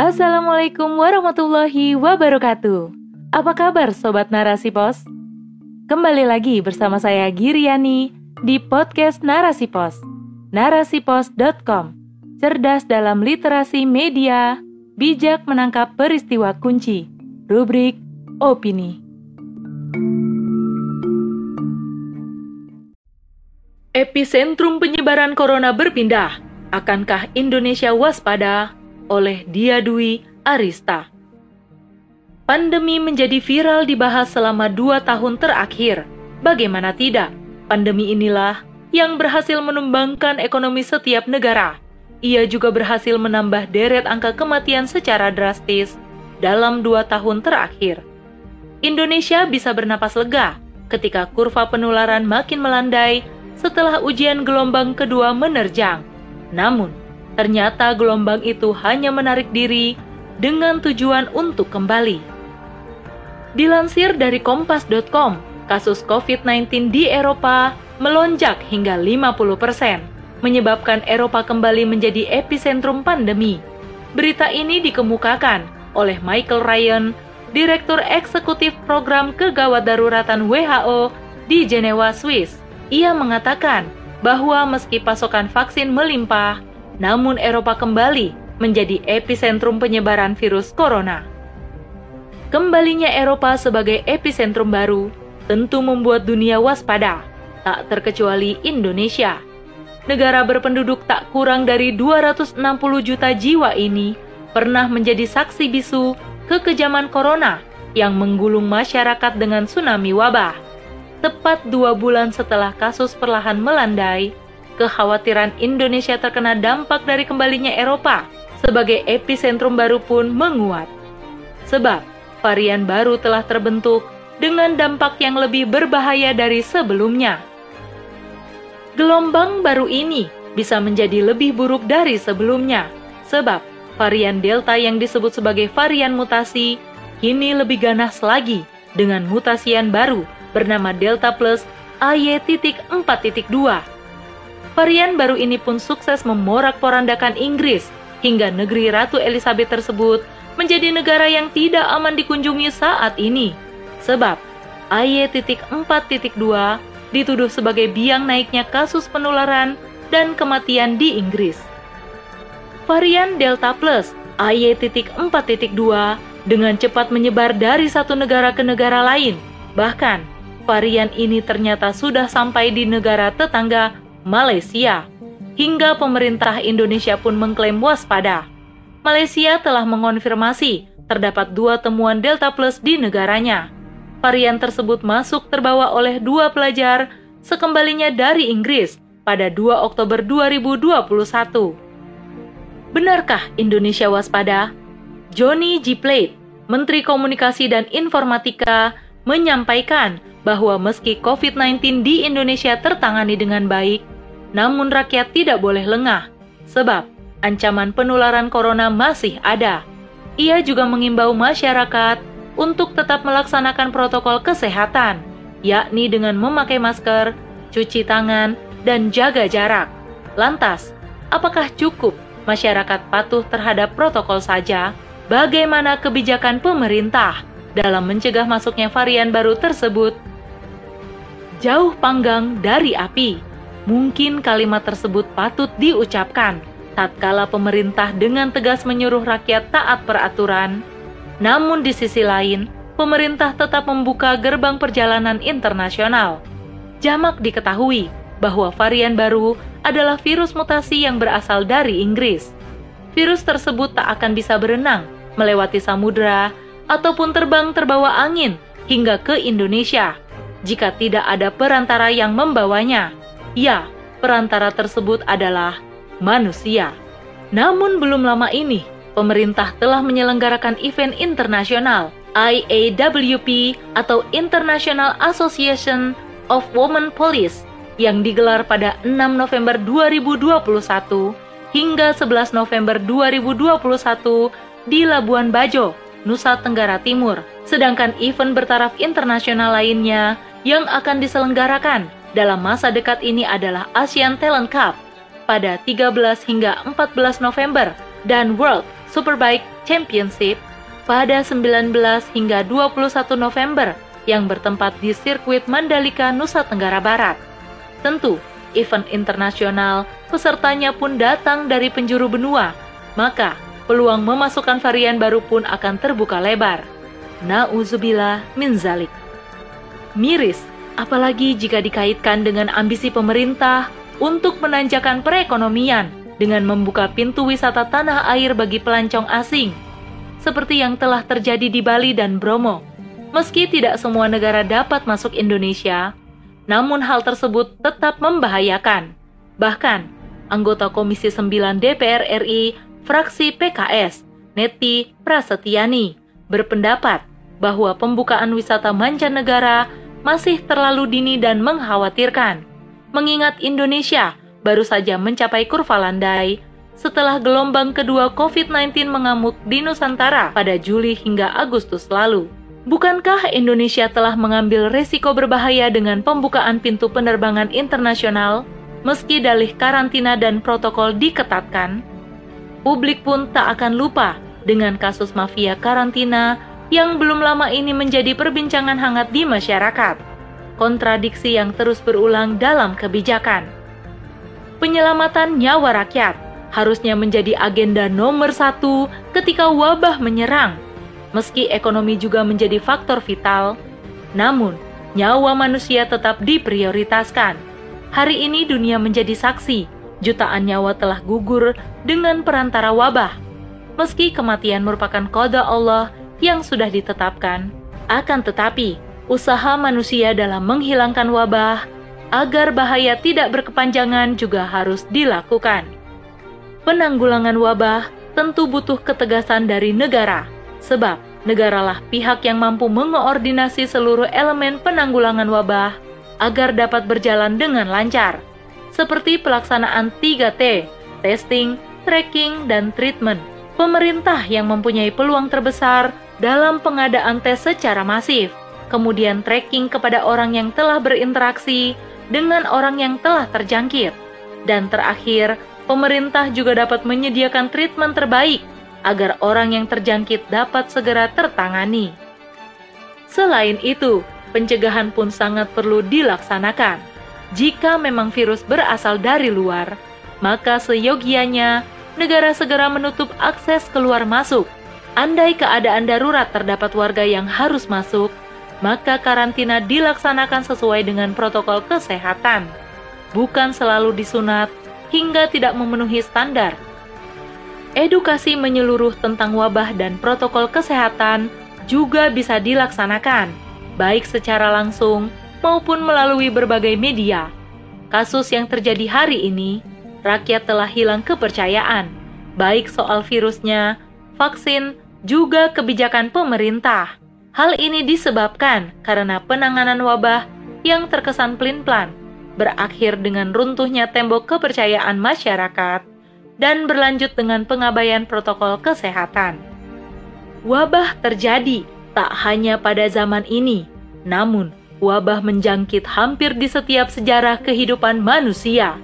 Assalamualaikum warahmatullahi wabarakatuh. Apa kabar Sobat Narasi Pos? Kembali lagi bersama saya Giriani di podcast Narasi Pos. Narasipos.com Cerdas dalam literasi media, bijak menangkap peristiwa kunci. Rubrik Opini. Epicentrum penyebaran corona berpindah. Akankah Indonesia waspada? Oleh Dia Dwi Arista. Pandemi menjadi viral dibahas selama dua tahun terakhir. Bagaimana tidak, pandemi inilah yang berhasil menumbangkan ekonomi setiap negara. Ia juga berhasil menambah deret angka kematian secara drastis dalam dua tahun terakhir. Indonesia bisa bernapas lega ketika kurva penularan makin melandai setelah ujian gelombang kedua menerjang. Namun, ternyata gelombang itu hanya menarik diri dengan tujuan untuk kembali. Dilansir dari kompas.com, kasus COVID-19 di Eropa melonjak hingga 50 persen, menyebabkan Eropa kembali menjadi epicentrum pandemi. Berita ini dikemukakan oleh Michael Ryan, Direktur Eksekutif Program Kegawat Daruratan WHO di Jenewa, Swiss. Ia mengatakan bahwa meski pasokan vaksin melimpah, namun Eropa kembali menjadi epicentrum penyebaran virus corona. Kembalinya Eropa sebagai epicentrum baru tentu membuat dunia waspada, tak terkecuali Indonesia. Negara berpenduduk tak kurang dari 260 juta jiwa ini pernah menjadi saksi bisu kekejaman corona yang menggulung masyarakat dengan tsunami wabah. Tepat dua bulan setelah kasus perlahan melandai, kekhawatiran Indonesia terkena dampak dari kembalinya Eropa sebagai epicentrum baru pun menguat. Sebab varian baru telah terbentuk dengan dampak yang lebih berbahaya dari sebelumnya. Gelombang baru ini bisa menjadi lebih buruk dari sebelumnya, sebab varian Delta yang disebut sebagai varian mutasi kini lebih ganas lagi dengan mutasian baru bernama Delta Plus AY.4.2. Varian baru ini pun sukses memorak-porandakan Inggris hingga negeri Ratu Elizabeth tersebut menjadi negara yang tidak aman dikunjungi saat ini. Sebab AY.4.2 dituduh sebagai biang naiknya kasus penularan dan kematian di Inggris. Varian Delta Plus AY.4.2 dengan cepat menyebar dari satu negara ke negara lain. Bahkan, varian ini ternyata sudah sampai di negara tetangga Malaysia. Hingga pemerintah Indonesia pun mengklaim waspada. Malaysia telah mengonfirmasi terdapat dua temuan Delta Plus di negaranya. Varian tersebut masuk terbawa oleh dua pelajar sekembalinya dari Inggris pada 2 Oktober 2021. Benarkah Indonesia waspada? Johnny G. Plate, Menteri Komunikasi dan Informatika, menyampaikan bahwa meski COVID-19 di Indonesia tertangani dengan baik, namun rakyat tidak boleh lengah, sebab ancaman penularan corona masih ada. Ia juga mengimbau masyarakat untuk tetap melaksanakan protokol kesehatan, yakni dengan memakai masker, cuci tangan, dan jaga jarak. Lantas, apakah cukup masyarakat patuh terhadap protokol saja? Bagaimana kebijakan pemerintah dalam mencegah masuknya varian baru tersebut? Jauh panggang dari api, mungkin kalimat tersebut patut diucapkan tatkala pemerintah dengan tegas menyuruh rakyat taat peraturan, namun di sisi lain, pemerintah tetap membuka gerbang perjalanan internasional. Jamak diketahui bahwa varian baru adalah virus mutasi yang berasal dari Inggris. Virus tersebut tak akan bisa berenang, melewati samudera, ataupun terbang terbawa angin hingga ke Indonesia jika tidak ada perantara yang membawanya. Ya, perantara tersebut adalah manusia. Namun belum lama ini, pemerintah telah menyelenggarakan event internasional IAWP atau International Association of Women Police yang digelar pada 6 November 2021 hingga 11 November 2021 di Labuan Bajo, Nusa Tenggara Timur. Sedangkan event bertaraf internasional lainnya yang akan diselenggarakan dalam masa dekat ini adalah ASEAN Talent Cup pada 13 hingga 14 November dan World Superbike Championship pada 19 hingga 21 November yang bertempat di sirkuit Mandalika, Nusa Tenggara Barat. Tentu, event internasional pesertanya pun datang dari penjuru benua, maka peluang memasukkan varian baru pun akan terbuka lebar. Nauzubillah min zalik. Miris, apalagi jika dikaitkan dengan ambisi pemerintah untuk menanjakan perekonomian dengan membuka pintu wisata tanah air bagi pelancong asing, seperti yang telah terjadi di Bali dan Bromo. Meski tidak semua negara dapat masuk Indonesia, namun hal tersebut tetap membahayakan. Bahkan, anggota Komisi 9 DPR RI fraksi PKS, Neti Prasetyani, berpendapat bahwa pembukaan wisata mancanegara masih terlalu dini dan mengkhawatirkan, mengingat Indonesia baru saja mencapai kurva landai setelah gelombang kedua COVID-19 mengamuk di Nusantara pada Juli hingga Agustus lalu. Bukankah Indonesia telah mengambil resiko berbahaya dengan pembukaan pintu penerbangan internasional meski dalih karantina dan protokol diketatkan? Publik pun tak akan lupa dengan kasus mafia karantina yang belum lama ini menjadi perbincangan hangat di masyarakat. Kontradiksi yang terus berulang dalam kebijakan. Penyelamatan nyawa rakyat harusnya menjadi agenda nomor satu ketika wabah menyerang. Meski ekonomi juga menjadi faktor vital, namun nyawa manusia tetap diprioritaskan. Hari ini dunia menjadi saksi jutaan nyawa telah gugur dengan perantara wabah. Meski kematian merupakan kode Allah yang sudah ditetapkan, akan tetapi usaha manusia dalam menghilangkan wabah agar bahaya tidak berkepanjangan juga harus dilakukan. Penanggulangan wabah tentu butuh ketegasan dari negara, sebab negaralah pihak yang mampu mengoordinasi seluruh elemen penanggulangan wabah agar dapat berjalan dengan lancar seperti pelaksanaan 3T, testing, tracking, dan treatment. Pemerintah yang mempunyai peluang terbesar dalam pengadaan tes secara masif, kemudian tracking kepada orang yang telah berinteraksi dengan orang yang telah terjangkit. Dan terakhir, pemerintah juga dapat menyediakan treatment terbaik agar orang yang terjangkit dapat segera tertangani. Selain itu, pencegahan pun sangat perlu dilaksanakan jika memang virus berasal dari luar, maka seyogianya negara segera menutup akses keluar masuk. Andai keadaan darurat terdapat warga yang harus masuk, maka karantina dilaksanakan sesuai dengan protokol kesehatan, bukan selalu disunat hingga tidak memenuhi standar. Edukasi menyeluruh tentang wabah dan protokol kesehatan juga bisa dilaksanakan, baik secara langsung maupun melalui berbagai media. Kasus yang terjadi hari ini, rakyat telah hilang kepercayaan, baik soal virusnya, vaksin, juga kebijakan pemerintah. Hal ini disebabkan karena penanganan wabah yang terkesan pelin-pelan, berakhir dengan runtuhnya tembok kepercayaan masyarakat, dan berlanjut dengan pengabaian protokol kesehatan. Wabah terjadi tak hanya pada zaman ini, namun wabah menjangkit hampir di setiap sejarah kehidupan manusia.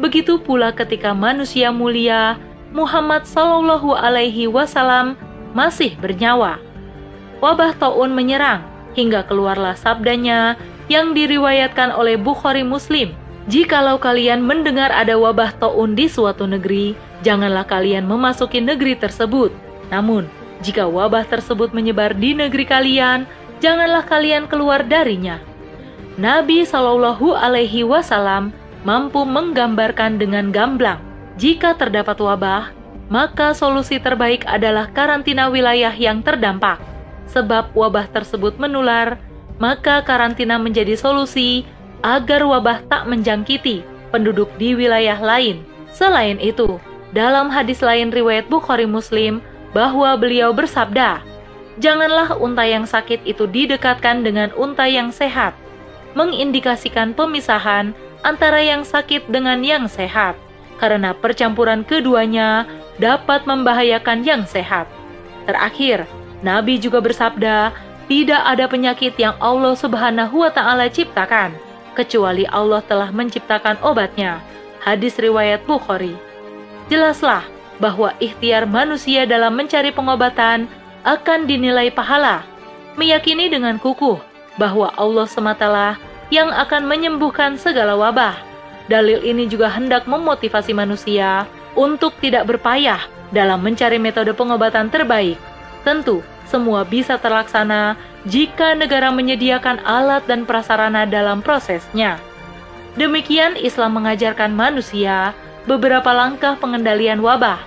Begitu pula ketika manusia mulia Muhammad Sallallahu Alaihi Wasallam masih bernyawa. Wabah taun menyerang hingga keluarlah sabdanya yang diriwayatkan oleh Bukhari Muslim. Jikalau kalian mendengar ada wabah taun di suatu negeri, janganlah kalian memasuki negeri tersebut. Namun, jika wabah tersebut menyebar di negeri kalian, janganlah kalian keluar darinya. Nabi Shallallahu Alaihi Wasallam mampu menggambarkan dengan gamblang jika terdapat wabah, maka solusi terbaik adalah karantina wilayah yang terdampak. Sebab wabah tersebut menular, maka karantina menjadi solusi agar wabah tak menjangkiti penduduk di wilayah lain. Selain itu, dalam hadis lain riwayat Bukhari Muslim bahwa beliau bersabda, janganlah unta yang sakit itu didekatkan dengan unta yang sehat, mengindikasikan pemisahan antara yang sakit dengan yang sehat, karena percampuran keduanya dapat membahayakan yang sehat. Terakhir, Nabi juga bersabda, tidak ada penyakit yang Allah Subhanahu wa taala ciptakan kecuali Allah telah menciptakan obatnya. Hadis riwayat Bukhari. Jelaslah bahwa ikhtiar manusia dalam mencari pengobatan akan dinilai pahala, meyakini dengan kukuh bahwa Allah sematalah yang akan menyembuhkan segala wabah. Dalil ini juga hendak memotivasi manusia untuk tidak berpayah dalam mencari metode pengobatan terbaik. Tentu, semua bisa terlaksana jika negara menyediakan alat dan prasarana dalam prosesnya. Demikian Islam mengajarkan manusia beberapa langkah pengendalian wabah.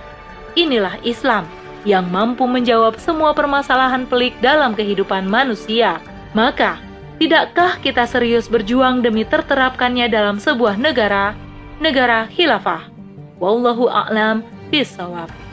Inilah Islam yang mampu menjawab semua permasalahan pelik dalam kehidupan manusia. Maka, tidakkah kita serius berjuang demi terterapkannya dalam sebuah negara, negara khilafah? Wallahu a'lam bishawab.